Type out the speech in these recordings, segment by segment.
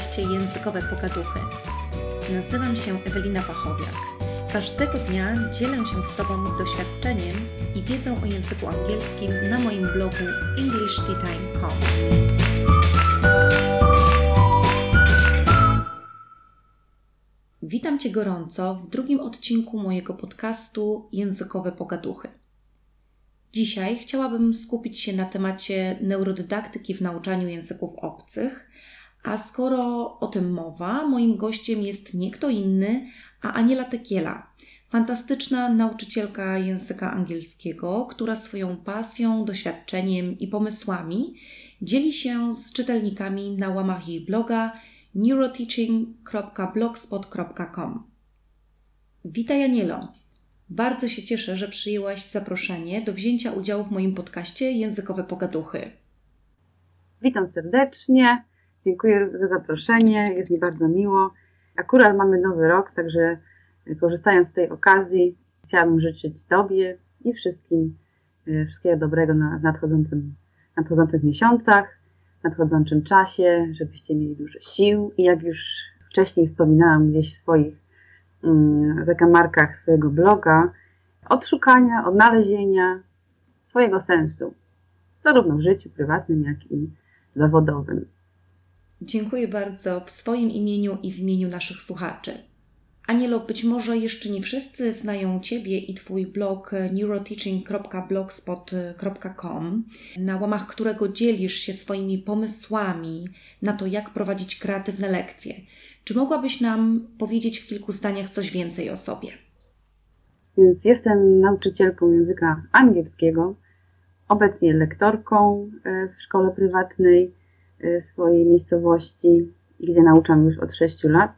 podcaście Językowe Pogaduchy. Nazywam się Ewelina Wachowiak. Każdego dnia dzielę się z Tobą doświadczeniem i wiedzą o języku angielskim na moim blogu englishtime.com. Witam Cię gorąco w drugim odcinku mojego podcastu Językowe Pogaduchy. Dzisiaj chciałabym skupić się na temacie neurodydaktyki w nauczaniu języków obcych, a skoro o tym mowa, moim gościem jest nie kto inny, a Aniela Tekiela, fantastyczna nauczycielka języka angielskiego, która swoją pasją, doświadczeniem i pomysłami dzieli się z czytelnikami na łamach jej bloga neuroteaching.blogspot.com. Witaj Anielo. Bardzo się cieszę, że przyjęłaś zaproszenie do wzięcia udziału w moim podcaście Językowe Pogaduchy. Witam serdecznie. Dziękuję za zaproszenie, jest mi bardzo miło. Akurat mamy nowy rok, także korzystając z tej okazji, chciałabym życzyć Tobie i wszystkim e, wszystkiego dobrego na nadchodzącym, nadchodzących miesiącach, nadchodzącym czasie, żebyście mieli dużo sił i jak już wcześniej wspominałam gdzieś w swoich um, zakamarkach swojego bloga, odszukania, odnalezienia swojego sensu, zarówno w życiu prywatnym, jak i zawodowym. Dziękuję bardzo w swoim imieniu i w imieniu naszych słuchaczy. Anielo, być może jeszcze nie wszyscy znają Ciebie i Twój blog neuroteaching.blogspot.com, na łamach którego dzielisz się swoimi pomysłami na to, jak prowadzić kreatywne lekcje. Czy mogłabyś nam powiedzieć w kilku zdaniach coś więcej o sobie? Więc jestem nauczycielką języka angielskiego, obecnie lektorką e, w szkole prywatnej swojej miejscowości, gdzie nauczam już od 6 lat.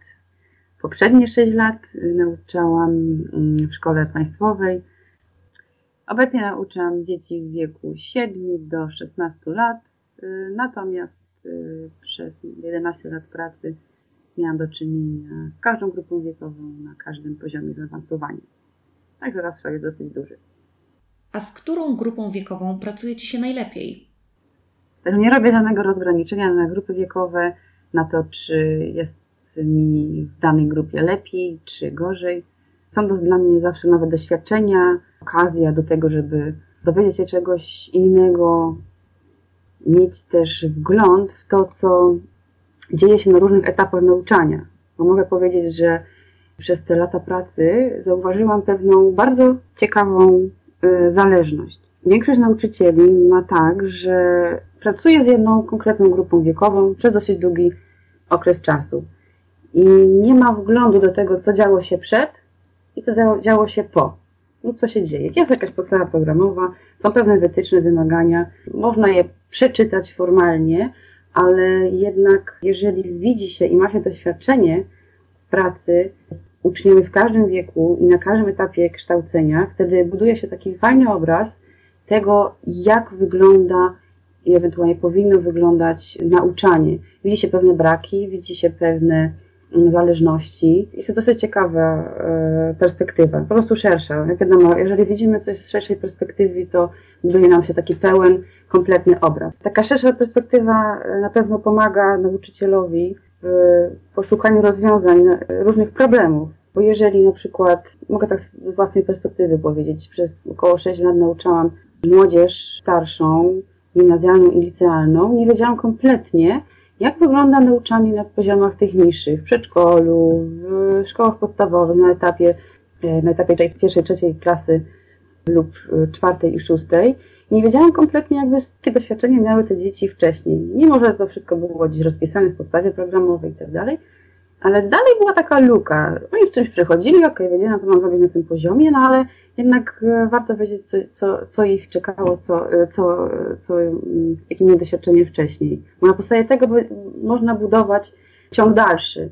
Poprzednie 6 lat y, nauczałam mm, w szkole państwowej. Obecnie nauczam dzieci w wieku 7 do 16 lat, y, natomiast przez 11 lat pracy miałam do czynienia z każdą grupą wiekową na każdym poziomie zaawansowania. Także rozstrzał jest dosyć duży. A z którą grupą wiekową pracujecie się najlepiej? Także nie robię żadnego rozgraniczenia na grupy wiekowe, na to, czy jest mi w danej grupie lepiej, czy gorzej. Są to dla mnie zawsze nowe doświadczenia, okazja do tego, żeby dowiedzieć się czegoś innego, mieć też wgląd w to, co dzieje się na różnych etapach nauczania. Bo mogę powiedzieć, że przez te lata pracy zauważyłam pewną bardzo ciekawą y, zależność. Większość nauczycieli ma tak, że pracuje z jedną konkretną grupą wiekową przez dosyć długi okres czasu i nie ma wglądu do tego, co działo się przed i co działo się po. No, co się dzieje? Jest jakaś podstawa programowa, są pewne wytyczne, wymagania, można je przeczytać formalnie, ale jednak jeżeli widzi się i ma się doświadczenie pracy z uczniami w każdym wieku i na każdym etapie kształcenia, wtedy buduje się taki fajny obraz tego, jak wygląda i ewentualnie powinno wyglądać nauczanie. Widzi się pewne braki, widzi się pewne mm, zależności. Jest to dosyć ciekawa e, perspektywa, po prostu szersza. Jak wiadomo, jeżeli widzimy coś z szerszej perspektywy, to buduje nam się taki pełen, kompletny obraz. Taka szersza perspektywa e, na pewno pomaga nauczycielowi w poszukaniu rozwiązań różnych problemów. Bo jeżeli na przykład, mogę tak z własnej perspektywy powiedzieć, przez około 6 lat nauczałam młodzież starszą, gimnazjalną i licealną, nie wiedziałam kompletnie, jak wygląda nauczanie na poziomach tych niższych, w przedszkolu, w szkołach podstawowych, na etapie, e, na etapie pierwszej, trzeciej klasy lub e, czwartej i szóstej. Nie wiedziałam kompletnie, jakby jakie doświadczenie miały te dzieci wcześniej. Mimo, że to wszystko było gdzieś rozpisane w podstawie programowej i tak dalej, ale dalej była taka luka. Oni z czymś przychodzili, ok, wiedziałam, co mam zrobić na tym poziomie, no ale jednak e, warto wiedzieć, co, co, co ich czekało, co, e, co, co, jakie mieli doświadczenie wcześniej. Bo na podstawie tego można budować ciąg dalszy.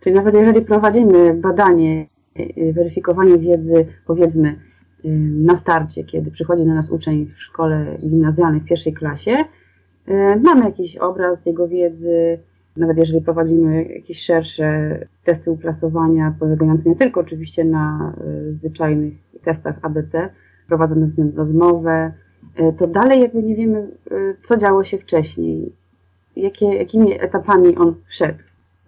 Czyli nawet jeżeli prowadzimy badanie, e, weryfikowanie wiedzy, powiedzmy, na starcie, kiedy przychodzi do nas uczeń w szkole gimnazjalnej w pierwszej klasie, mamy jakiś obraz jego wiedzy, nawet jeżeli prowadzimy jakieś szersze testy uplasowania, polegające nie tylko oczywiście na y, zwyczajnych testach ABC, prowadzone z nim rozmowę, y, to dalej jakby nie wiemy, y, co działo się wcześniej, jakie, jakimi etapami on wszedł.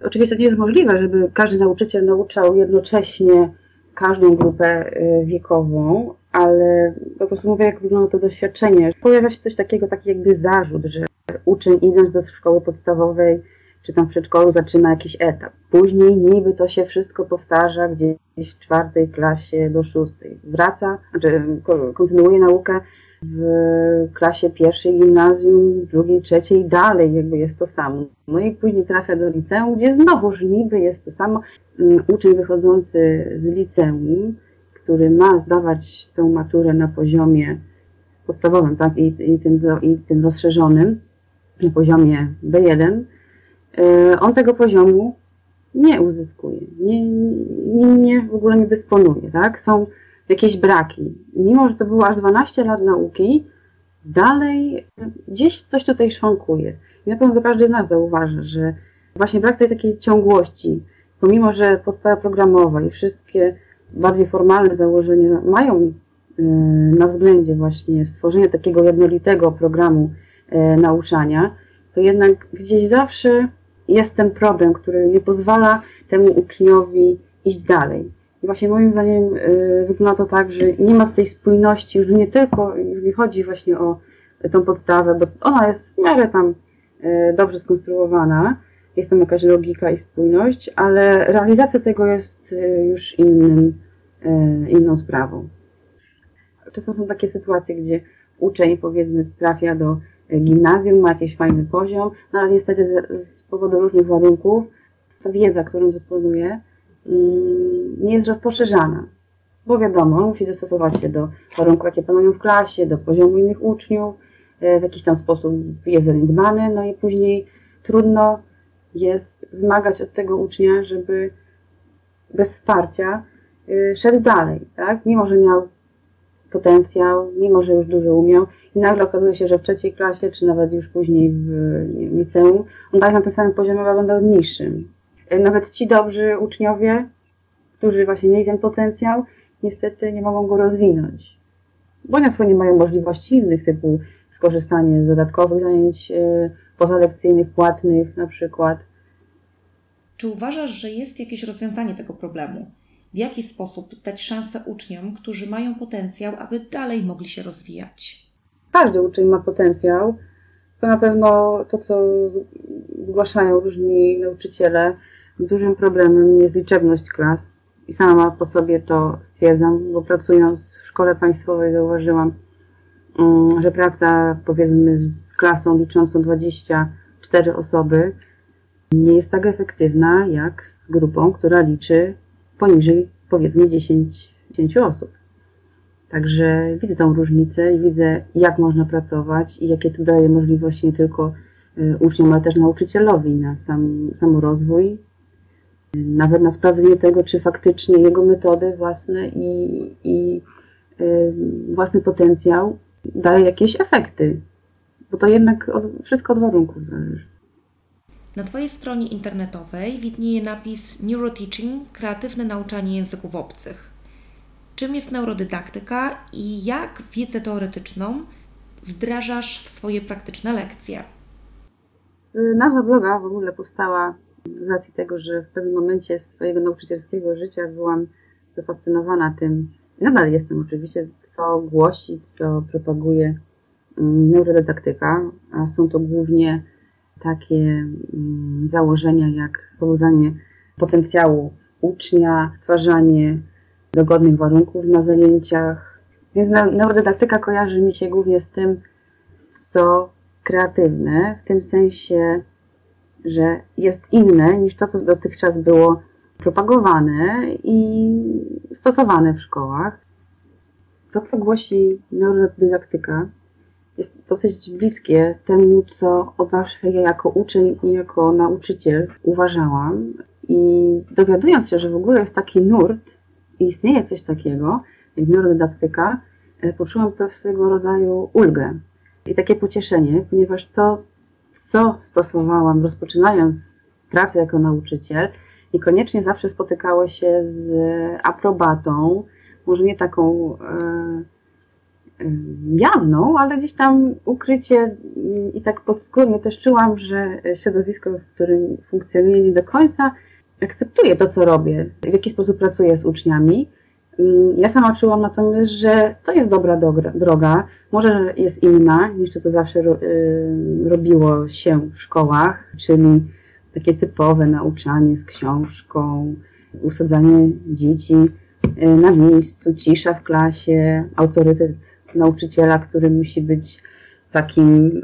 Oczywiście nie jest możliwe, żeby każdy nauczyciel nauczał jednocześnie każdą grupę wiekową, ale po prostu mówię, jak wygląda to doświadczenie. Pojawia się coś takiego, taki jakby zarzut, że uczeń idąc do szkoły podstawowej czy tam w przedszkolu zaczyna jakiś etap. Później niby to się wszystko powtarza gdzieś w czwartej klasie do szóstej. Wraca, znaczy kontynuuje naukę w klasie pierwszej gimnazjum, drugiej, trzeciej, dalej jakby jest to samo. No i później trafia do liceum, gdzie znowuż niby jest to samo. Mm, uczeń wychodzący z liceum, który ma zdawać tę maturę na poziomie podstawowym, tak, i, i, tym, i tym rozszerzonym, na poziomie B1, y, on tego poziomu nie uzyskuje, nie, nie, nie, w ogóle nie dysponuje, tak? Są jakieś braki. Mimo, że to było aż 12 lat nauki, dalej gdzieś coś tutaj szwankuje. I na pewno każdy z nas zauważy, że właśnie brak tej takiej ciągłości, pomimo, że podstawa programowa i wszystkie bardziej formalne założenia mają y, na względzie właśnie stworzenie takiego jednolitego programu y, nauczania, to jednak gdzieś zawsze jest ten problem, który nie pozwala temu uczniowi iść dalej. I właśnie moim zdaniem y, wygląda to tak, że nie ma tej spójności, już nie tylko, nie chodzi właśnie o tą podstawę, bo ona jest w miarę tam y, dobrze skonstruowana, jest tam jakaś logika i spójność, ale realizacja tego jest y, już innym, inną sprawą. Czasem są takie sytuacje, gdzie uczeń powiedzmy trafia do gimnazjum, ma jakiś fajny poziom, no ale niestety z, z powodu różnych warunków ta wiedza, którą dysponuje, Mm, nie jest rozposzerzana. Bo wiadomo, musi dostosować się do warunków, jakie panują w klasie, do poziomu innych uczniów, e, w jakiś tam sposób jest zaniedbany, no i później trudno jest wymagać od tego ucznia, żeby bez wsparcia e, szedł dalej, tak? Mimo, że miał potencjał, mimo, że już dużo umiał i nagle okazuje się, że w trzeciej klasie, czy nawet już później w liceum, on dalej na tym samym poziomie, ale będą niższym. E, nawet ci dobrzy uczniowie, którzy właśnie mieli ten potencjał, niestety nie mogą go rozwinąć. Bo na przykład nie mają możliwości innych, typu skorzystanie z dodatkowych zajęć e, pozalekcyjnych, płatnych na przykład. Czy uważasz, że jest jakieś rozwiązanie tego problemu? W jaki sposób dać szansę uczniom, którzy mają potencjał, aby dalej mogli się rozwijać? Każdy uczeń ma potencjał. To na pewno to, co zgłaszają różni nauczyciele, Dużym problemem jest liczebność klas i sama po sobie to stwierdzam, bo pracując w szkole państwowej zauważyłam, mm, że praca powiedzmy z klasą liczącą 24 osoby nie jest tak efektywna jak z grupą, która liczy poniżej powiedzmy 10, 10 osób. Także widzę tą różnicę i widzę, jak można pracować i jakie to daje możliwości nie tylko y, uczniom, ale też nauczycielowi na sam, samorozwój nawet na sprawdzenie tego, czy faktycznie jego metody własne i, i y, własny potencjał daje jakieś efekty, bo to jednak od, wszystko od warunków zależy. Na Twojej stronie internetowej widnieje napis Neuroteaching – kreatywne nauczanie języków obcych. Czym jest neurodydaktyka i jak wiedzę teoretyczną wdrażasz w swoje praktyczne lekcje? Nazwa bloga w ogóle powstała z racji tego, że w pewnym momencie swojego nauczycielskiego życia byłam zafascynowana tym, nadal jestem oczywiście, co głosi, co propaguje mm, neurodydaktyka, a są to głównie takie mm, założenia jak pobudzanie potencjału ucznia, stwarzanie dogodnych warunków na zajęciach. Więc neurodydaktyka kojarzy mi się głównie z tym, co kreatywne, w tym sensie że jest inne niż to, co dotychczas było propagowane i stosowane w szkołach. To, co głosi neurodydaktyka, jest dosyć bliskie temu, co od zawsze ja jako uczeń i jako nauczyciel uważałam. I dowiadując się, że w ogóle jest taki nurt i istnieje coś takiego, jak neurodydaktyka, e, poczułam pewnego rodzaju ulgę i takie pocieszenie, ponieważ to, co stosowałam, rozpoczynając pracę jako nauczyciel, i koniecznie zawsze spotykało się z aprobatą, może nie taką jawną, ale gdzieś tam ukrycie i tak podskórnie też czułam, że środowisko, w którym funkcjonuję nie do końca akceptuje to, co robię, w jaki sposób pracuję z uczniami. Ja sama czułam natomiast, że to jest dobra droga, może jest inna niż to, co zawsze robiło się w szkołach, czyli takie typowe nauczanie z książką, usadzanie dzieci e, na miejscu, cisza w klasie, autorytet nauczyciela, który musi być takim,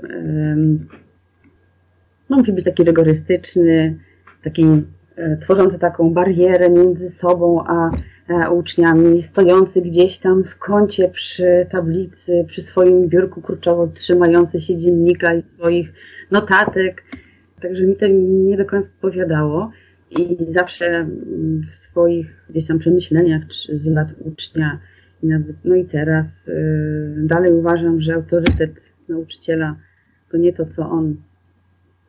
no musi być taki rygorystyczny, taki e, tworzący taką barierę między sobą a, uczniami, stojący gdzieś tam w kącie przy tablicy, przy swoim biurku kurczowo trzymający się dziennika i swoich notatek. Także mi to nie do końca odpowiadało. I zawsze w swoich gdzieś tam przemyśleniach z lat ucznia nawet, no i teraz y, dalej uważam, że autorytet nauczyciela to nie to, co on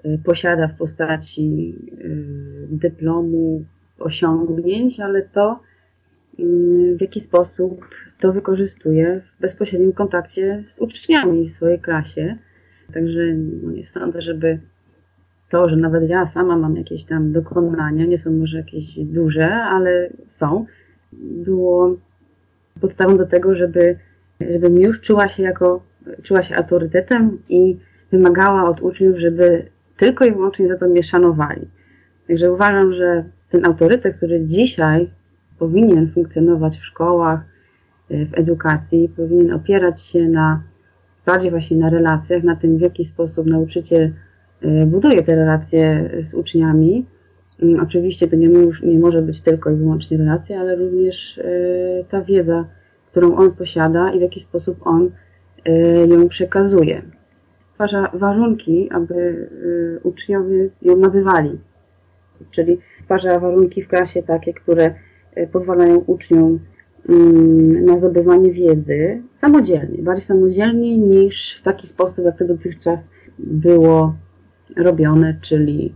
y, posiada w postaci y, dyplomu, osiągnięć, ale to, w jaki sposób to wykorzystuje w bezpośrednim kontakcie z uczniami w swojej klasie. Także no nie sądzę, żeby to, że nawet ja sama mam jakieś tam dokonania, nie są może jakieś duże, ale są, było podstawą do tego, żeby, żebym już czuła się jako, czuła się autorytetem i wymagała od uczniów, żeby tylko i wyłącznie za to mnie szanowali. Także uważam, że ten autorytet, który dzisiaj powinien funkcjonować w szkołach, w edukacji, powinien opierać się na bardziej właśnie na relacjach, na tym, w jaki sposób nauczyciel E, buduje te relacje z uczniami. Mm, oczywiście to nie, nie może być tylko i wyłącznie relacja, ale również e, ta wiedza, którą on posiada i w jaki sposób on e, ją przekazuje. Stwarza warunki, aby uczniowie ją nabywali. Czyli stwarza warunki w klasie takie, które pozwalają uczniom mm, na zdobywanie wiedzy samodzielnie, bardziej samodzielnie niż w taki sposób, jak to dotychczas było robione, czyli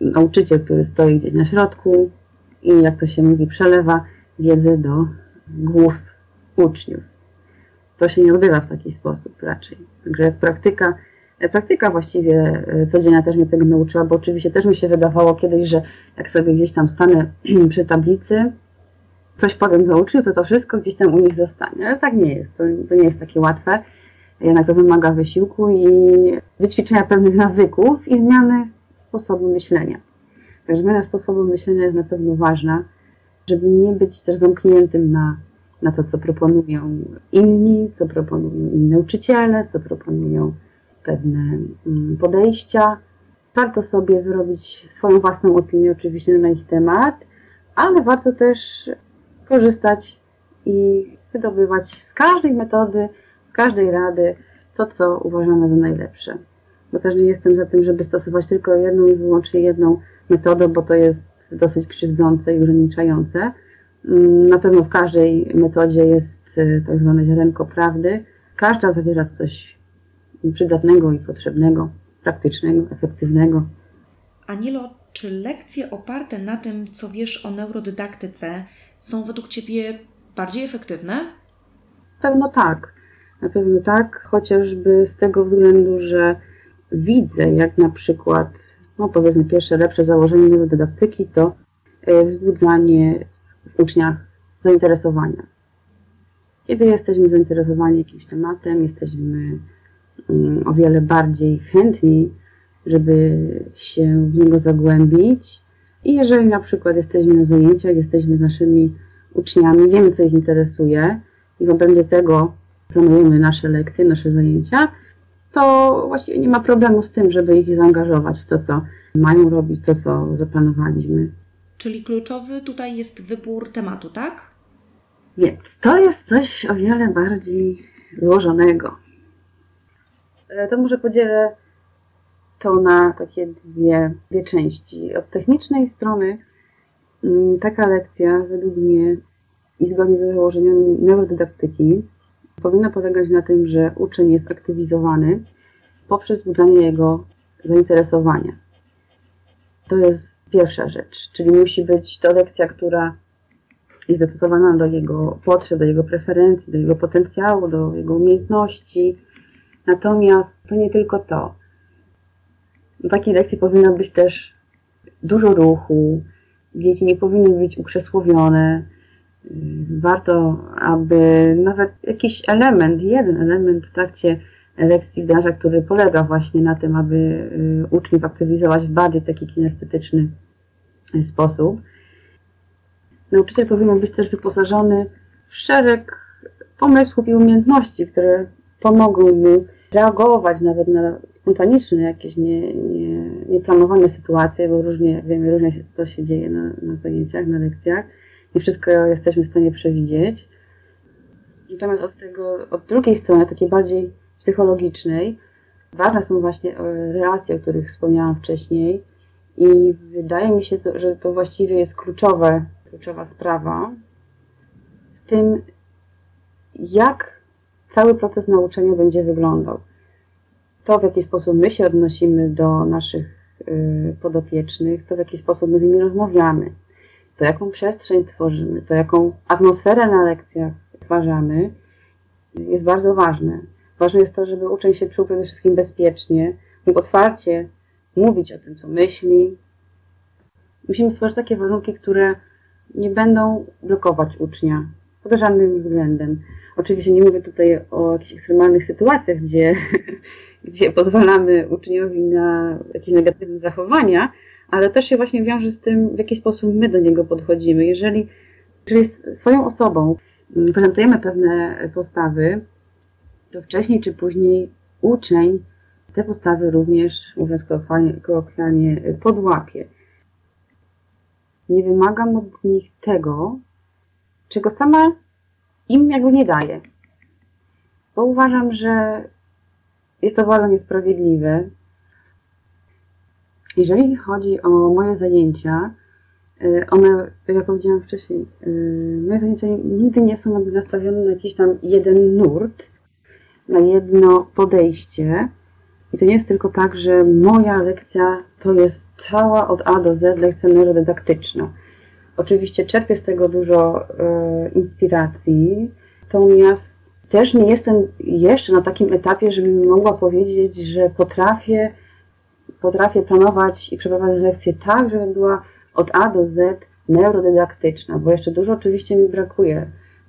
nauczyciel, który stoi gdzieś na środku i jak to się mówi, przelewa wiedzę do głów uczniów. To się nie odbywa w taki sposób raczej. Także praktyka, praktyka właściwie e, codzienna też mnie tego nauczyła, bo oczywiście też mi się wydawało kiedyś, że jak sobie gdzieś tam stanę przy tablicy, coś powiem do uczniów, to to wszystko gdzieś tam u nich zostanie. Ale tak nie jest. To, to nie jest takie łatwe. Jednak to wymaga wysiłku i wyćwiczenia pewnych nawyków i zmiany sposobu myślenia. Także zmiana sposobu myślenia jest na pewno ważna, żeby nie być też zamkniętym na, na to, co proponują inni, co proponują inni nauczyciele, co proponują pewne mm, podejścia. Warto sobie wyrobić swoją własną opinię oczywiście na ich temat, ale warto też korzystać i wydobywać z każdej metody każdej rady to, co uważamy za najlepsze. Bo też nie jestem za tym, żeby stosować tylko jedną i wyłącznie jedną metodę, bo to jest dosyć krzywdzące i ograniczające. Mm, na pewno w każdej metodzie jest e, tak zwane ziarenko prawdy. Każda zawiera coś przydatnego i potrzebnego, praktycznego, efektywnego. Anilo, czy lekcje oparte na tym, co wiesz o neurodydaktyce, są według Ciebie bardziej efektywne? Pewno tak. Na pewno tak, chociażby z tego względu, że widzę, jak na przykład, no powiedzmy, pierwsze lepsze założenie neurodydaktyki to e, wzbudzanie w uczniach zainteresowania. Kiedy jesteśmy zainteresowani jakimś tematem, jesteśmy mm, o wiele bardziej chętni, żeby się w niego zagłębić. I jeżeli na przykład jesteśmy na zajęciach, jesteśmy z naszymi uczniami, wiemy, co ich interesuje i w obrębie tego planujemy nasze lekcje, nasze zajęcia, to właściwie nie ma problemu z tym, żeby ich zaangażować w to, co mają robić, to, co zaplanowaliśmy. Czyli kluczowy tutaj jest wybór tematu, tak? Więc to jest coś o wiele bardziej złożonego. E, to może podzielę to na takie dwie, dwie części. Od technicznej strony mm, taka lekcja według mnie i zgodnie z założeniami neurodydaktyki powinna polegać na tym, że uczeń jest aktywizowany poprzez budzenie jego zainteresowania. To jest pierwsza rzecz, czyli musi być to lekcja, która jest dostosowana do jego potrzeb, do jego preferencji, do jego potencjału, do jego umiejętności. Natomiast to nie tylko to. W takiej lekcji powinno być też dużo ruchu, dzieci nie powinny być ukrzesłowione. Warto, aby nawet jakiś element, jeden element w trakcie lekcji wdraża, który polega właśnie na tym, aby y, uczniów aktywizować w bardziej taki kinestetyczny sposób. Nauczyciel powinien być też wyposażony w szereg pomysłów i umiejętności, które pomogą mu reagować nawet na spontaniczne jakieś nie, nie, nieplanowane sytuacje, bo różnie, wiemy, różnie to się dzieje na, na zajęciach, na lekcjach. Nie wszystko jesteśmy w stanie przewidzieć. Natomiast od tego, od drugiej strony, takiej bardziej psychologicznej, ważne są właśnie e, relacje, o których wspomniałam wcześniej i wydaje mi się, że to właściwie jest kluczowe, kluczowa sprawa w tym, jak cały proces nauczania będzie wyglądał. To, w jaki sposób my się odnosimy do naszych y, podopiecznych, to w jaki sposób my z nimi rozmawiamy, to jaką przestrzeń tworzymy, to jaką atmosferę na lekcjach stwarzamy, jest bardzo ważne. Ważne jest to, żeby uczeń się czuł przede wszystkim bezpiecznie, mógł otwarcie mówić o tym, co myśli. Musimy stworzyć takie warunki, które nie będą blokować ucznia pod żadnym względem. Oczywiście nie mówię tutaj o jakichś ekstremalnych sytuacjach, gdzie, gdzie pozwalamy uczniowi na jakieś negatywne zachowania, ale też się właśnie wiąże z tym, w jaki sposób my do niego podchodzimy. Jeżeli, jeżeli swoją osobą prezentujemy pewne postawy, to wcześniej czy później uczeń te postawy również, mówiąc kolokwialnie, podłapie. Nie wymagam od nich tego, czego sama im jakby nie daję. Bo uważam, że jest to bardzo niesprawiedliwe. Jeżeli chodzi o moje zajęcia, y, one, jak powiedziałam wcześniej, y, moje zajęcia nigdy nie są nastawione na jakiś tam jeden nurt, na jedno podejście. I to nie jest tylko tak, że moja lekcja to jest cała od A do Z lekcja neurodydaktyczna. Oczywiście czerpię z tego dużo e, inspiracji, natomiast też nie jestem jeszcze na takim etapie, żebym mogła powiedzieć, że potrafię, potrafię planować i przeprowadzać lekcję tak, żeby była od A do Z neurodydaktyczna, bo jeszcze dużo oczywiście mi brakuje.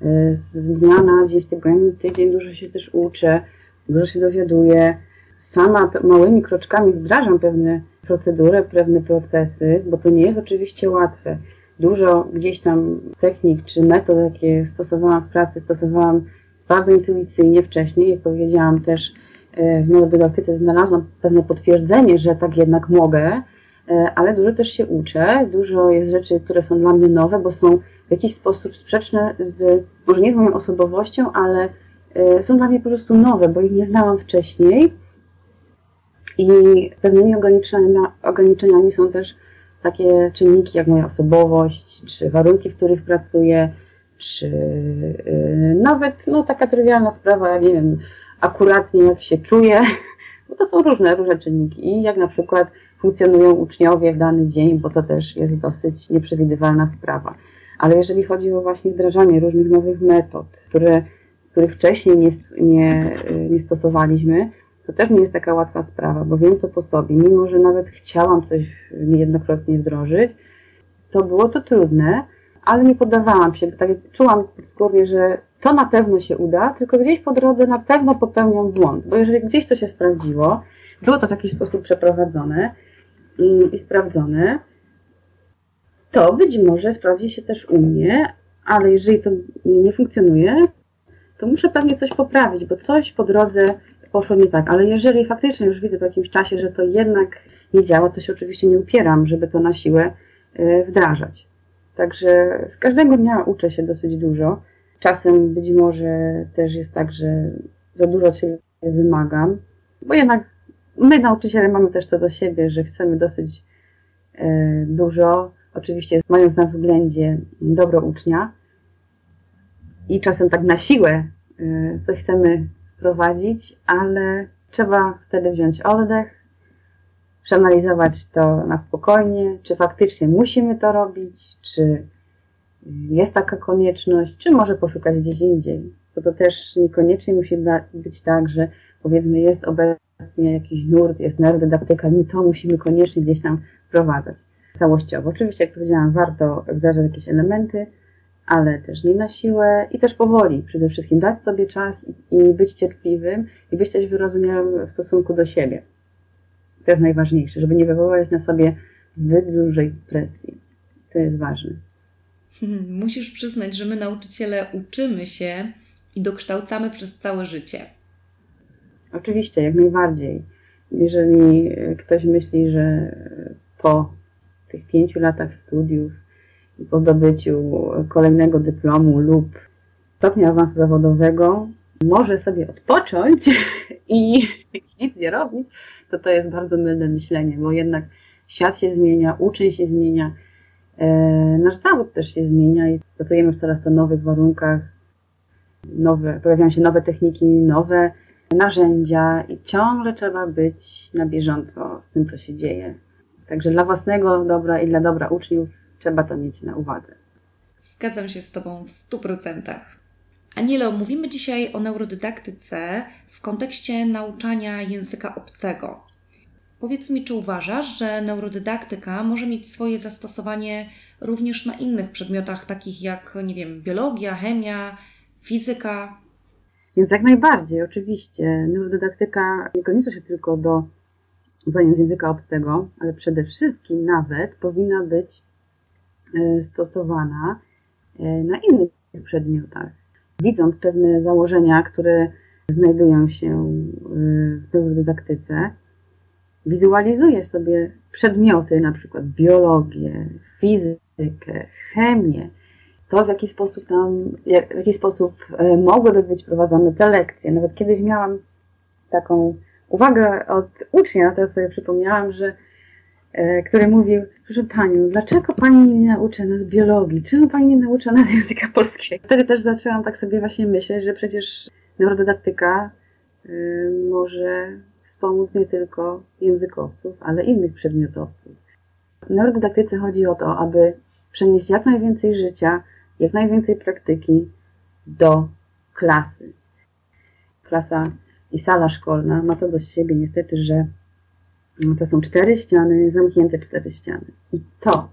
E, z dnia na dzień, z tygodnia tydzień dużo się też uczę, dużo się dowiaduję. Sama małymi kroczkami wdrażam pewne procedury, pewne procesy, bo to nie jest oczywiście łatwe. Dużo gdzieś tam technik czy metod, jakie stosowałam w pracy, stosowałam bardzo intuicyjnie wcześniej. Jak powiedziałam też e, w neurodydaktyce znalazłam pewne potwierdzenie, że tak jednak mogę, e, ale dużo też się uczę. Dużo jest rzeczy, które są dla mnie nowe, bo są w jakiś sposób sprzeczne z, może nie z moją osobowością, ale e, są dla mnie po prostu nowe, bo ich nie znałam wcześniej. I pewnymi ograniczeniami, ograniczeniami są też takie czynniki jak moja osobowość, czy warunki, w których pracuję, czy yy, nawet no, taka trywialna sprawa, ja nie wiem, akuratnie jak się czuję, bo to są różne, różne czynniki. I jak na przykład funkcjonują uczniowie w dany dzień, bo to też jest dosyć nieprzewidywalna sprawa. Ale jeżeli chodzi o właśnie wdrażanie różnych nowych metod, które, których wcześniej nie, nie, nie stosowaliśmy, to też nie jest taka łatwa sprawa, bo wiem to po sobie. Mimo, że nawet chciałam coś niejednokrotnie wdrożyć, to było to trudne, ale nie poddawałam się. Tak czułam podskórnie, że to na pewno się uda, tylko gdzieś po drodze na pewno popełniam błąd, bo jeżeli gdzieś to się sprawdziło, było to w jakiś sposób przeprowadzone mm, i sprawdzone, to być może sprawdzi się też u mnie, ale jeżeli to nie funkcjonuje, to muszę pewnie coś poprawić, bo coś po drodze poszło nie tak. Ale jeżeli faktycznie już widzę w jakimś czasie, że to jednak nie działa, to się oczywiście nie upieram, żeby to na siłę e, wdrażać. Także z każdego dnia uczę się dosyć dużo. Czasem być może też jest tak, że za dużo od siebie wymagam, bo jednak my nauczyciele mamy też to do siebie, że chcemy dosyć e, dużo, oczywiście mając na względzie dobro ucznia i czasem tak na siłę e, coś chcemy prowadzić, ale trzeba wtedy wziąć oddech, przeanalizować to na spokojnie, czy faktycznie musimy to robić, czy jest taka konieczność, czy może poszukać gdzieś indziej. To to też niekoniecznie musi być tak, że powiedzmy jest obecnie jakiś nurt, jest neurodydaktyka, my to musimy koniecznie gdzieś tam wprowadzać całościowo. Oczywiście, jak powiedziałam, warto wdrażać jakieś elementy, ale też nie na siłę i też powoli. Przede wszystkim dać sobie czas i być cierpliwym i być też wyrozumiałym w stosunku do siebie. To jest najważniejsze, żeby nie wywoływać na sobie zbyt dużej presji. To jest ważne. Hmm, musisz przyznać, że my nauczyciele uczymy się i dokształcamy przez całe życie. Oczywiście, jak najbardziej. Jeżeli ktoś myśli, że po tych pięciu latach studiów i po zdobyciu kolejnego dyplomu lub stopnia awansu zawodowego może sobie odpocząć i nic nie robić, to to jest bardzo mylne myślenie, bo jednak świat się zmienia, uczeń się zmienia, e, nasz zawód też się zmienia i pracujemy w coraz to nowych warunkach, nowe, pojawiają się nowe techniki, nowe narzędzia i ciągle trzeba być na bieżąco z tym, co się dzieje. Także dla własnego dobra i dla dobra uczniów trzeba to mieć na uwadze. Zgadzam się z Tobą w 100%. Anielo, mówimy dzisiaj o neurodydaktyce w kontekście nauczania języka obcego. Powiedz mi, czy uważasz, że neurodydaktyka może mieć swoje zastosowanie również na innych przedmiotach, takich jak, nie wiem, biologia, chemia, fizyka? Więc jak najbardziej, oczywiście. Neurodydaktyka nie kończy się tylko do zajęć języka obcego, ale przede wszystkim nawet powinna być e, stosowana e, na innych przedmiotach. Widząc pewne założenia, które znajdują się e, w neurodydaktyce, wizualizuje sobie przedmioty, na przykład biologię, fizykę, chemię, to w jaki sposób tam, w jaki sposób mogłyby być prowadzone te lekcje. Nawet kiedyś miałam taką uwagę od ucznia, teraz sobie przypomniałam, że e, który mówił, proszę Panią, dlaczego Pani nie nauczy nas biologii? Czemu Pani nie naucza nas języka polskiego? Wtedy też zaczęłam tak sobie właśnie myśleć, że przecież neurodydaktyka y, może wspomóc nie tylko językowców, ale innych przedmiotowców. W neurodydaktyce chodzi o to, aby przenieść jak najwięcej życia, jak najwięcej praktyki do klasy. Klasa i sala szkolna ma to do siebie niestety, że to są cztery ściany, zamknięte cztery ściany. I to,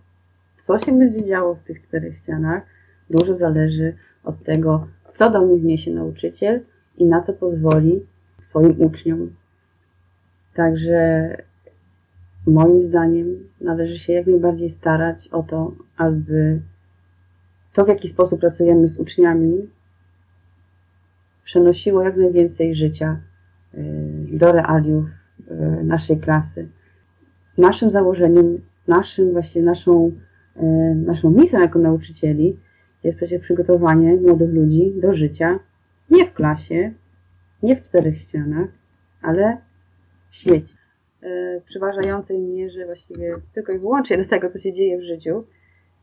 co się będzie działo w tych czterech ścianach, dużo zależy od tego, co do nich wniesie nauczyciel i na co pozwoli swoim uczniom. Także moim zdaniem należy się jak najbardziej starać o to, aby to, w jaki sposób pracujemy z uczniami, przenosiło jak najwięcej życia Y, do realiów y, naszej klasy. Naszym założeniem, naszym właśnie naszą, y, naszą misją jako nauczycieli jest przecież przygotowanie młodych ludzi do życia nie w klasie, nie w czterech ścianach, ale w świecie. W przeważającej mierze właściwie tylko i wyłącznie do tego, co się dzieje w życiu,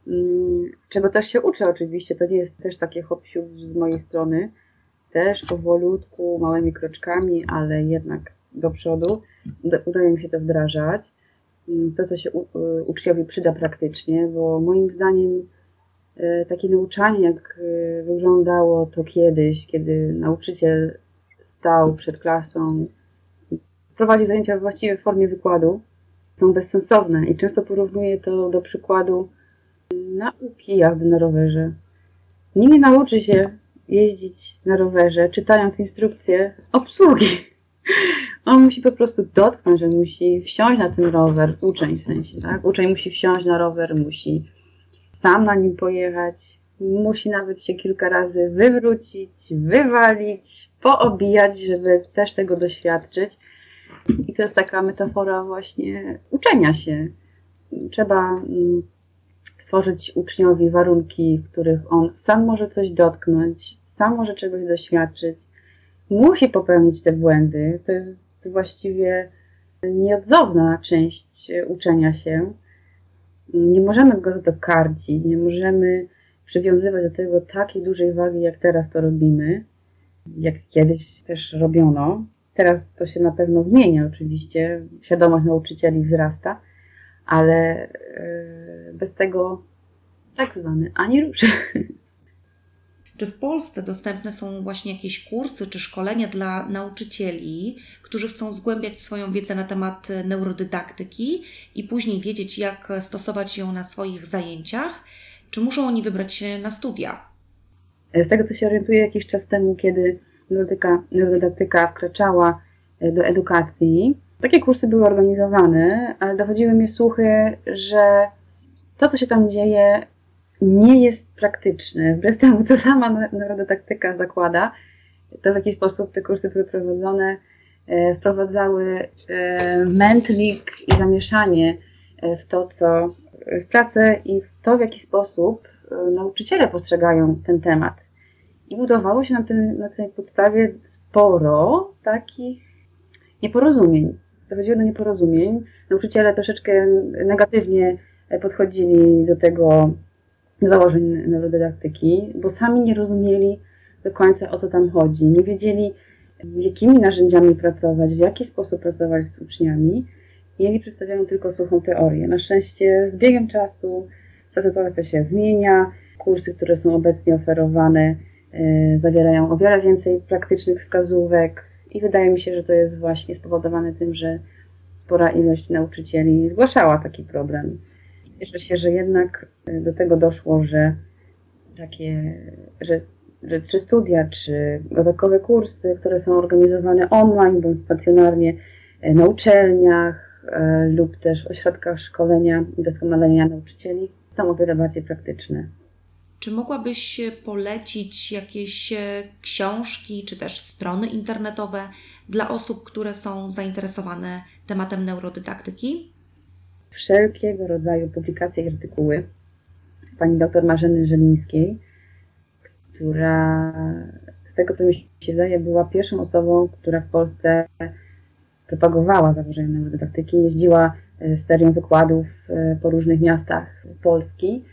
mm, czego też się uczę oczywiście, to nie jest też takie hop z mojej strony, też powolutku, małymi kroczkami, ale jednak do przodu udaje mi się to wdrażać. Mm, to, co się y, uczniowi przyda praktycznie, bo moim zdaniem y, takie nauczanie, jak wyglądało to kiedyś, kiedy nauczyciel stał przed klasą, prowadził zajęcia w formie wykładu, są bezsensowne i często porównuję to do przykładu nauki jazdy na rowerze. Nikt nie nauczy się jeździć na rowerze, czytając instrukcję obsługi. On musi po prostu dotknąć, że musi wsiąść na ten rower, uczeń w sensie, tak? Uczeń musi wsiąść na rower, musi sam na nim pojechać, musi nawet się kilka razy wywrócić, wywalić, poobijać, żeby też tego doświadczyć. I to jest taka metafora właśnie uczenia się. Trzeba mm, stworzyć uczniowi warunki, w których on sam może coś dotknąć, sam może czegoś doświadczyć, musi popełnić te błędy. To jest właściwie nieodzowna część uczenia się. Nie możemy go za to karcić, nie możemy przywiązywać do tego takiej dużej wagi, jak teraz to robimy, jak kiedyś też robiono. Teraz to się na pewno zmienia, oczywiście, świadomość nauczycieli wzrasta, ale e, bez tego tak zwany ani rusz. Czy w Polsce dostępne są właśnie jakieś kursy czy szkolenia dla nauczycieli, którzy chcą zgłębiać swoją wiedzę na temat neurodydaktyki i później wiedzieć, jak stosować ją na swoich zajęciach? Czy muszą oni wybrać się na studia? Z tego, co się orientuję jakiś czas temu, kiedy neurodydaktyka, neurodydaktyka wkraczała e, do edukacji, takie kursy były organizowane, ale dochodziły mi słuchy, że to, co się tam dzieje, nie jest praktyczne. Wbrew temu, co sama neurodydaktyka zakłada, to w jaki sposób te kursy były prowadzone, e, wprowadzały e, mętlik i zamieszanie w to, co w pracę i w to, w jaki sposób nauczyciele postrzegają ten temat. I budowało się na, na tej podstawie sporo takich nieporozumień. Dochodziło do nieporozumień. Nauczyciele troszeczkę negatywnie podchodzili do tego założeń neurodydaktyki, bo sami nie rozumieli do końca o co tam chodzi. Nie wiedzieli, jakimi narzędziami pracować, w jaki sposób pracować z uczniami. Mieli przedstawiają tylko suchą teorię. Na szczęście z biegiem czasu ta sytuacja się zmienia. Kursy, które są obecnie oferowane, E, zawierają o wiele więcej praktycznych wskazówek i wydaje mi się, że to jest właśnie spowodowane tym, że spora ilość nauczycieli zgłaszała taki problem. Cieszę się, że jednak e, do tego doszło, że takie, że, że czy studia, czy dodatkowe kursy, które są organizowane online bądź stacjonarnie e, na uczelniach lub też ośrodkach szkolenia i doskonalenia nauczycieli, są o wiele bardziej praktyczne. Czy mogłabyś polecić jakieś e, książki czy też strony internetowe dla osób, które są zainteresowane tematem neurodydaktyki? Wszelkiego rodzaju publikacje i artykuły pani dr Marzeny Żelińskiej, która z tego co mi się wydaje była pierwszą osobą, która w Polsce propagowała założenia neurodydaktyki, jeździła z serią wykładów e, po różnych miastach Polski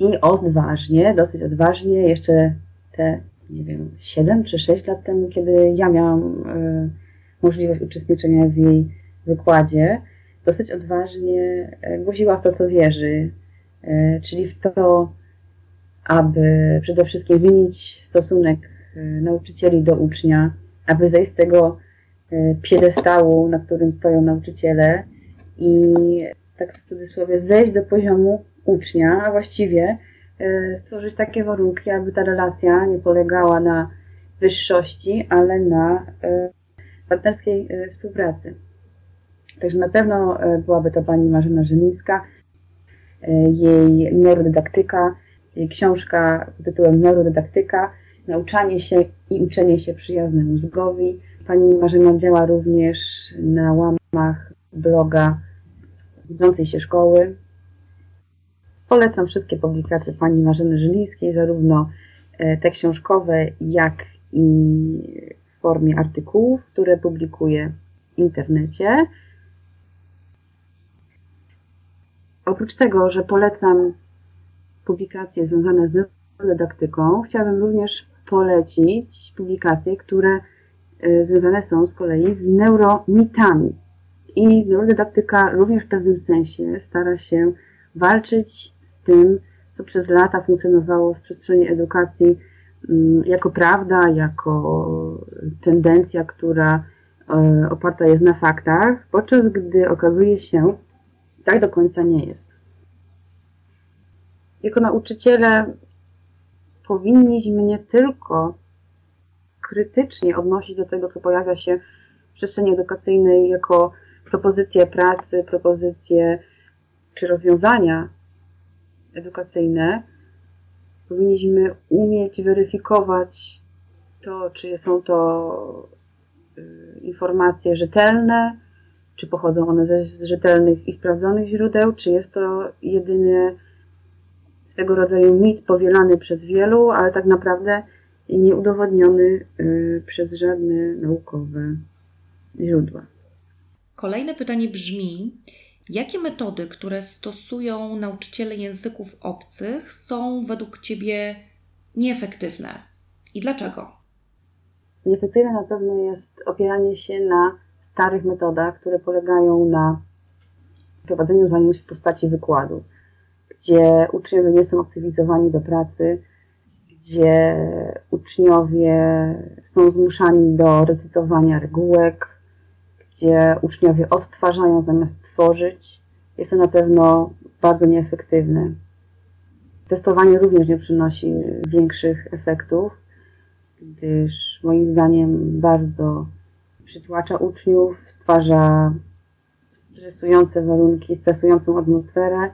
i odważnie, dosyć odważnie, jeszcze te, nie wiem, 7 czy 6 lat temu, kiedy ja miałam y, możliwość uczestniczenia w jej wykładzie, dosyć odważnie e, głodziła w to, co wierzy, y, czyli w to, aby przede wszystkim zmienić stosunek nauczycieli do ucznia, aby zejść z tego piedestału, na którym stoją nauczyciele i tak w cudzysłowie zejść do poziomu ucznia, a właściwie e, stworzyć takie warunki, aby ta relacja nie polegała na wyższości, ale na e, partnerskiej e, współpracy. Także na pewno byłaby to pani Marzena Rzymińska, jej neurodydaktyka, jej książka pod tytułem Neurodydaktyka, nauczanie się i uczenie się przyjaznemu mózgowi. Pani Marzena działa również na łamach bloga Widzącej się Szkoły, Polecam wszystkie publikacje pani Marzeny Żylińskiej, zarówno e, te książkowe, jak i w formie artykułów, które publikuje w internecie. Oprócz tego, że polecam publikacje związane z neurodydaktyką, chciałabym również polecić publikacje, które e, związane są z kolei z neuromitami. I neurodydaktyka również w pewnym sensie stara się walczyć tym, co przez lata funkcjonowało w przestrzeni edukacji mm, jako prawda, jako tendencja, która e, oparta jest na faktach, podczas gdy okazuje się, tak do końca nie jest. Jako nauczyciele powinniśmy nie tylko krytycznie odnosić do tego, co pojawia się w przestrzeni edukacyjnej jako propozycje pracy, propozycje czy rozwiązania edukacyjne, powinniśmy umieć weryfikować to, czy są to y, informacje rzetelne, czy pochodzą one ze rzetelnych i sprawdzonych źródeł, czy jest to jedyny swego rodzaju mit powielany przez wielu, ale tak naprawdę nieudowodniony y, przez żadne naukowe źródła. Kolejne pytanie brzmi: Jakie metody, które stosują nauczyciele języków obcych, są według Ciebie nieefektywne i dlaczego? Nieefektywne na pewno jest opieranie się na starych metodach, które polegają na prowadzeniu zajęć w postaci wykładu. gdzie uczniowie nie są aktywizowani do pracy, gdzie uczniowie są zmuszani do recytowania regułek, gdzie uczniowie odtwarzają zamiast tworzyć, jest to na pewno bardzo nieefektywne. Testowanie również nie przynosi większych efektów, gdyż moim zdaniem bardzo przytłacza uczniów, stwarza stresujące warunki, stresującą atmosferę, e,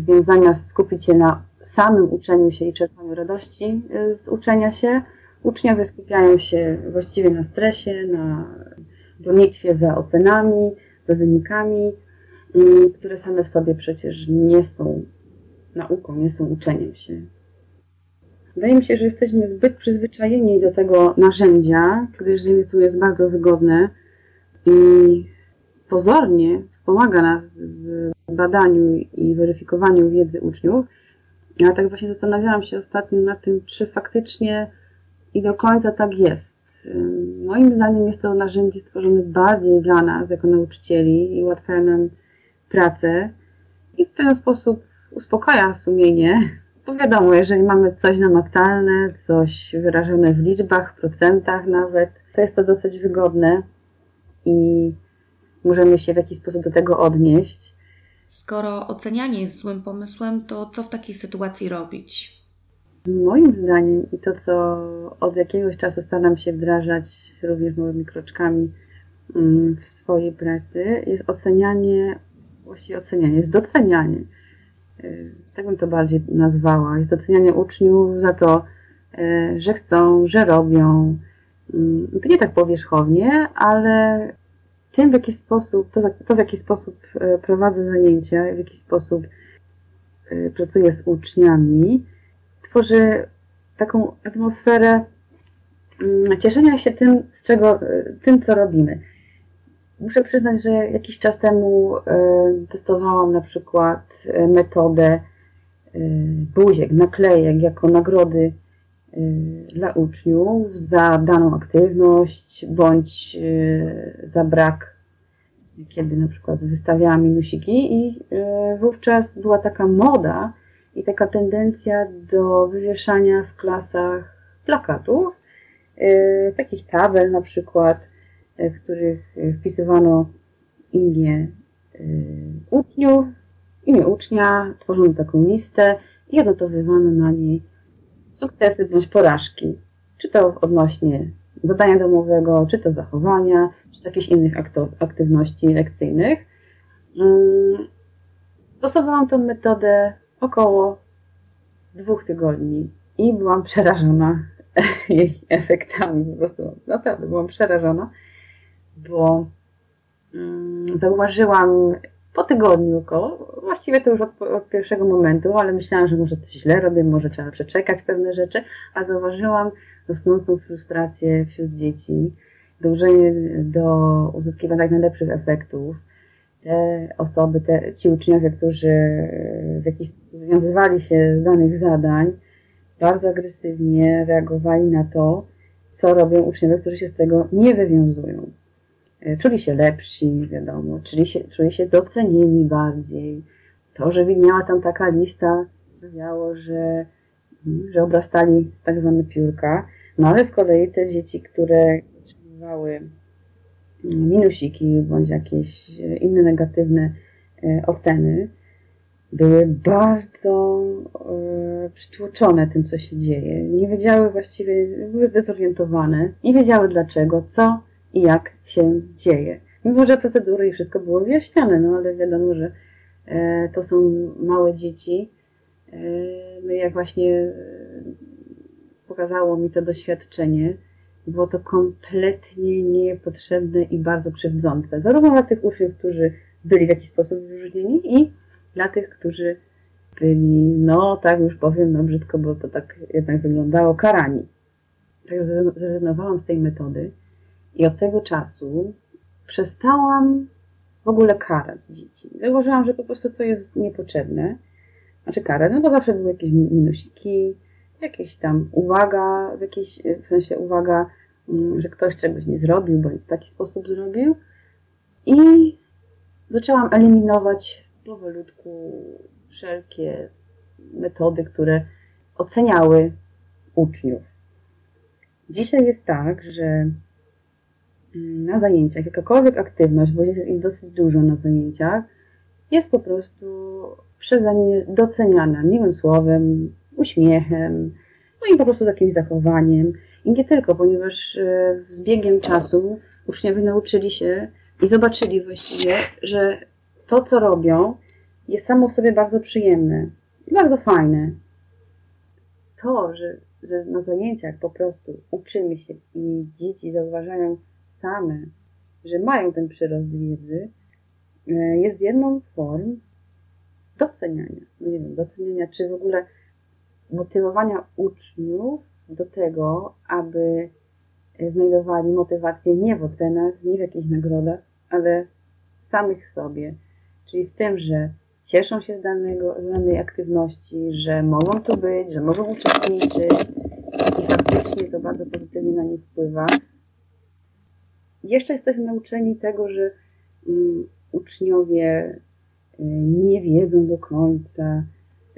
więc zamiast skupić się na samym uczeniu się i czerpaniu radości e, z uczenia się, uczniowie skupiają się właściwie na stresie, na gonitwie za ocenami, za wynikami, które same w sobie przecież nie są nauką, nie są uczeniem się. Wydaje mi się, że jesteśmy zbyt przyzwyczajeni do tego narzędzia, gdyż z jednej strony jest bardzo wygodne i pozornie wspomaga nas w badaniu i weryfikowaniu wiedzy uczniów. Ja tak właśnie zastanawiałam się ostatnio nad tym, czy faktycznie i do końca tak jest. Moim zdaniem jest to narzędzie stworzone bardziej dla nas, jako nauczycieli i ułatwia nam pracę i w ten sposób uspokaja sumienie. Bo wiadomo, jeżeli mamy coś namacalne, coś wyrażone w liczbach, procentach nawet, to jest to dosyć wygodne i możemy się w jakiś sposób do tego odnieść. Skoro ocenianie jest złym pomysłem, to co w takiej sytuacji robić? Moim zdaniem i to, co od jakiegoś czasu staram się wdrażać również małymi kroczkami mm, w swojej pracy, jest ocenianie, właściwie ocenianie, jest docenianie. Y, tak bym to bardziej nazwała. Jest docenianie uczniów za to, y, że chcą, że robią. Mm, to nie tak powierzchownie, ale tym, w jaki sposób, to, to w jaki sposób y, prowadzę zajęcia, w jaki sposób pracuję z uczniami, tworzy taką atmosferę mm, cieszenia się tym, z czego, tym, co robimy. Muszę przyznać, że jakiś czas temu e, testowałam na przykład e, metodę e, buziek, naklejek jako nagrody dla uczniów za daną aktywność bądź za brak, kiedy na przykład wystawiałam minusiki i wówczas była taka moda i taka tendencja do wywieszania w klasach plakatów, takich tabel na przykład, E, w których wpisywano imię e, uczniów, imię ucznia, tworzono taką listę i odnotowywano na niej sukcesy bądź porażki. Czy to odnośnie zadania domowego, czy to zachowania, czy to jakichś innych aktywności lekcyjnych. Mm, stosowałam tę metodę około dwóch tygodni i byłam przerażona jej efektami. Po prostu naprawdę byłam przerażona bo mm, zauważyłam po tygodniu około, właściwie to już od, od, pierwszego momentu, ale myślałam, że może coś źle robię, może trzeba przeczekać pewne rzeczy, a zauważyłam rosnącą frustrację wśród dzieci, dążenie do uzyskiwania najlepszych efektów. Te osoby, te, ci uczniowie, którzy w jakiś wywiązywali się z danych zadań, bardzo agresywnie reagowali na to, co robią uczniowie, którzy się z tego nie wywiązują. E, czuli się lepsi, wiadomo, czuli się, czuli się docenieni bardziej. To, że widniała tam taka lista, sprawiało, że, że obrastali tak zwane piórka. No ale z kolei te dzieci, które otrzymywały minusiki bądź jakieś inne negatywne e, oceny, były bardzo e, przytłoczone tym, co się dzieje. Nie wiedziały właściwie, były dezorientowane, nie wiedziały dlaczego, co i jak się dzieje. Mimo, że procedury i wszystko było wyjaśniane, no ale wiadomo, że e, to są małe dzieci. E, no jak właśnie e, pokazało mi to doświadczenie, było to kompletnie niepotrzebne i bardzo krzywdzące. Zarówno dla tych uczniów, którzy byli w jakiś sposób wyróżnieni i dla tych, którzy byli, no tak już powiem, no brzydko, bo to tak jednak wyglądało, karani. Także zrezygnowałam z tej metody i od tego czasu przestałam w ogóle karać dzieci. Zauważyłam, że po prostu to jest niepotrzebne. Znaczy karać, no bo zawsze były jakieś minusiki, jakieś tam uwaga, w, jakiejś, w sensie uwaga, mm, że ktoś czegoś nie zrobił, bądź w taki sposób zrobił. I zaczęłam eliminować powolutku wszelkie metody, które oceniały uczniów. Dzisiaj jest tak, że mm, na zajęciach jakakolwiek aktywność, bo jest ich dosyć dużo na zajęciach, jest po prostu przeze mnie doceniana miłym słowem, uśmiechem, no i po prostu jakimś zachowaniem. I nie tylko, ponieważ e, z biegiem czasu uczniowie nauczyli się i zobaczyli właściwie, że to, co robią, jest samo w sobie bardzo przyjemne i bardzo fajne. To, że, że na zajęciach po prostu uczymy się i dzieci zauważają same, że mają ten przyrost wiedzy, e, jest jedną z form doceniania. No nie wiem, doceniania, czy w ogóle motywowania uczniów do tego, aby znajdowali motywację nie w ocenach, nie w jakichś nagrodach, ale samych sobie. Czyli w tym, że cieszą się z, danego, z danej aktywności, że mogą tu być, że mogą uczestniczyć i faktycznie to bardzo pozytywnie na nich wpływa. Jeszcze jesteśmy nauczeni tego, że um, uczniowie y, nie wiedzą do końca,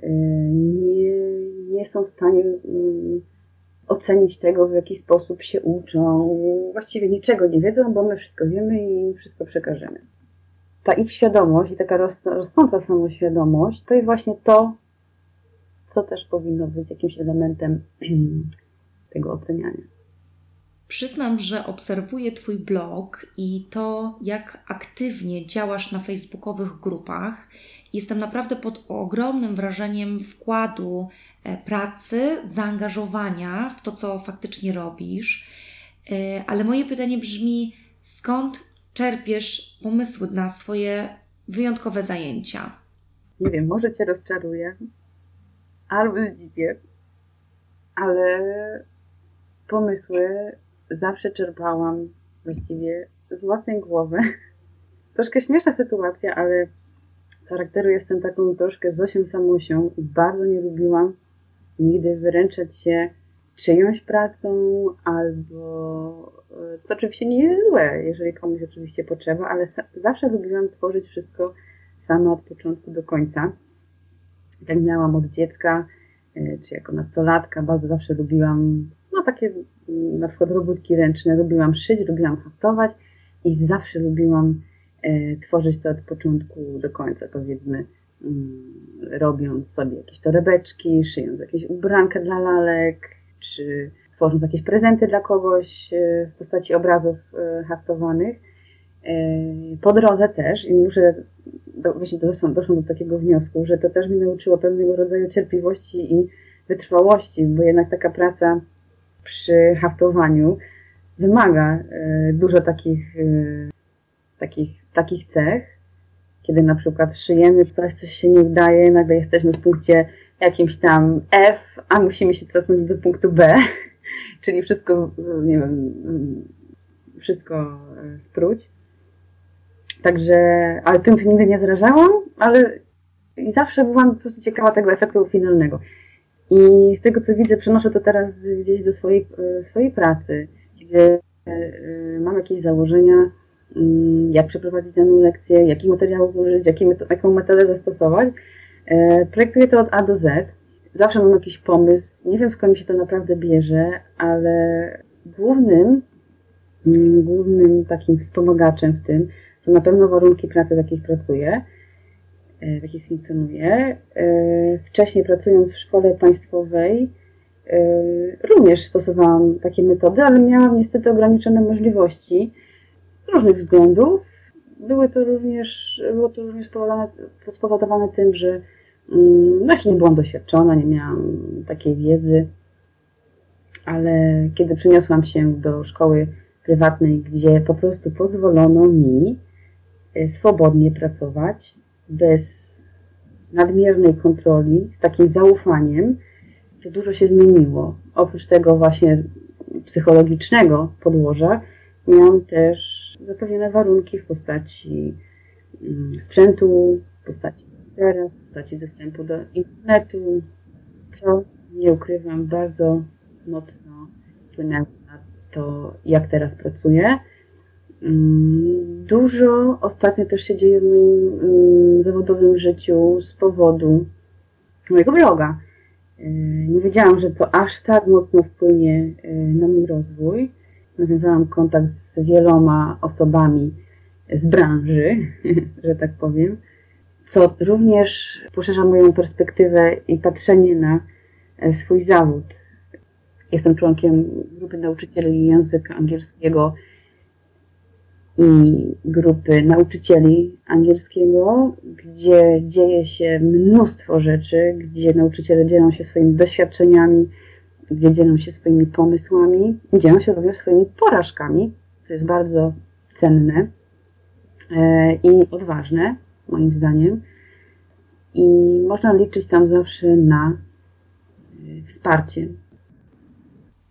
y, nie, nie są w stanie y, ocenić tego, w jaki sposób się uczą. Właściwie niczego nie wiedzą, bo my wszystko wiemy i wszystko przekażemy ta ich świadomość i taka rosnąca samoświadomość to jest właśnie to, co też powinno być jakimś elementem tego oceniania. Przyznam, że obserwuję Twój blog i to, jak aktywnie działasz na facebookowych grupach. Jestem naprawdę pod ogromnym wrażeniem wkładu e, pracy, zaangażowania w to, co faktycznie robisz. E, ale moje pytanie brzmi: skąd czerpiesz pomysły na swoje wyjątkowe zajęcia? Nie wiem, może Cię rozczaruję albo zdziwię, ale pomysły zawsze czerpałam właściwie z własnej głowy. Troszkę śmieszna sytuacja, ale charakteru jestem taką troszkę Zosią Samusią i bardzo nie lubiłam nigdy wyręczać się czyjąś pracą albo co oczywiście nie jest złe, jeżeli komuś oczywiście potrzeba, ale zawsze lubiłam tworzyć wszystko sama od początku do końca. Tak miałam od dziecka, e, czy jako nastolatka, bardzo zawsze lubiłam, takie mm, na przykład robótki ręczne, lubiłam szyć, lubiłam haftować i zawsze lubiłam e, tworzyć to od początku do końca, powiedzmy, mm, robiąc sobie jakieś torebeczki, szyjąc jakieś ubrankę dla lalek, czy tworząc jakieś prezenty dla kogoś e, w postaci obrazów e, haftowanych. Po drodze też, i muszę, do, właśnie doszłam, doszłam do takiego wniosku, że to też mi nauczyło pewnego rodzaju cierpliwości i wytrwałości, bo jednak taka praca przy haftowaniu wymaga dużo takich, takich, takich cech, kiedy na przykład szyjemy coś, coś się nie udaje, nagle jesteśmy w punkcie jakimś tam F, a musimy się cofnąć do punktu B czyli wszystko, nie wiem, wszystko e, spróć. Także, ale tym się nigdy nie zrażałam, ale zawsze byłam po prostu ciekawa tego efektu finalnego. I z tego co widzę, przenoszę to teraz gdzieś do swojej, e, swojej pracy, gdzie e, mam jakieś założenia, mm, jak przeprowadzić daną lekcję, jakich materiałów użyć, jaką metodę zastosować. Projektuję to od A do Z. Zawsze mam jakiś pomysł, nie wiem skąd mi się to naprawdę bierze, ale głównym, mm, głównym takim wspomagaczem w tym są na pewno warunki pracy, w jakich pracuję, e, w jakich funkcjonuję. E, wcześniej pracując w szkole państwowej, e, również stosowałam takie metody, ale miałam niestety ograniczone możliwości z różnych względów. Były to również, było to również spowodowane, tym, że znaczy nie byłam doświadczona, nie miałam takiej wiedzy, ale kiedy przeniosłam się do szkoły prywatnej, gdzie po prostu pozwolono mi e, swobodnie pracować, bez nadmiernej kontroli, z takim zaufaniem, to dużo się zmieniło. Oprócz tego właśnie psychologicznego podłoża, miałam też zapewnione warunki w postaci mm, sprzętu, w postaci teraz w postaci dostępu do internetu, co nie ukrywam, bardzo mocno wpłynęło na to, jak teraz pracuję. Mm, Dużo ostatnio też się dzieje w moim mm, zawodowym życiu z powodu mojego bloga. Yy, Nie wiedziałam, że to aż tak mocno wpłynie yy, na mój rozwój. Nawiązałam kontakt z wieloma osobami z branży, że tak powiem, co również poszerza moją perspektywę i patrzenie na e, swój zawód. Jestem członkiem grupy nauczycieli języka angielskiego i grupy nauczycieli angielskiego, gdzie dzieje się mnóstwo rzeczy, gdzie nauczyciele dzielą się swoimi doświadczeniami, gdzie dzielą się swoimi pomysłami, dzielą się również swoimi porażkami, co jest bardzo cenne e, i odważne, moim zdaniem. I można liczyć tam zawsze na e, wsparcie.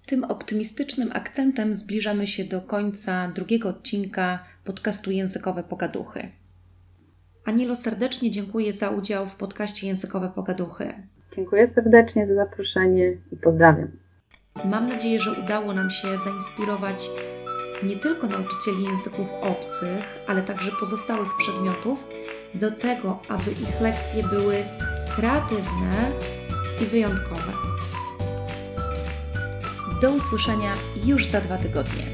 Tym optymistycznym akcentem zbliżamy się do końca drugiego odcinka podcastu Językowe Pogaduchy. Anielo, serdecznie dziękuję za udział w podcaście Językowe Pogaduchy. Dziękuję serdecznie za zaproszenie i pozdrawiam. Mam nadzieję, że udało nam się zainspirować nie tylko nauczycieli języków obcych, ale także pozostałych przedmiotów do tego, aby ich lekcje były kreatywne i wyjątkowe. Do usłyszenia już za dwa tygodnie.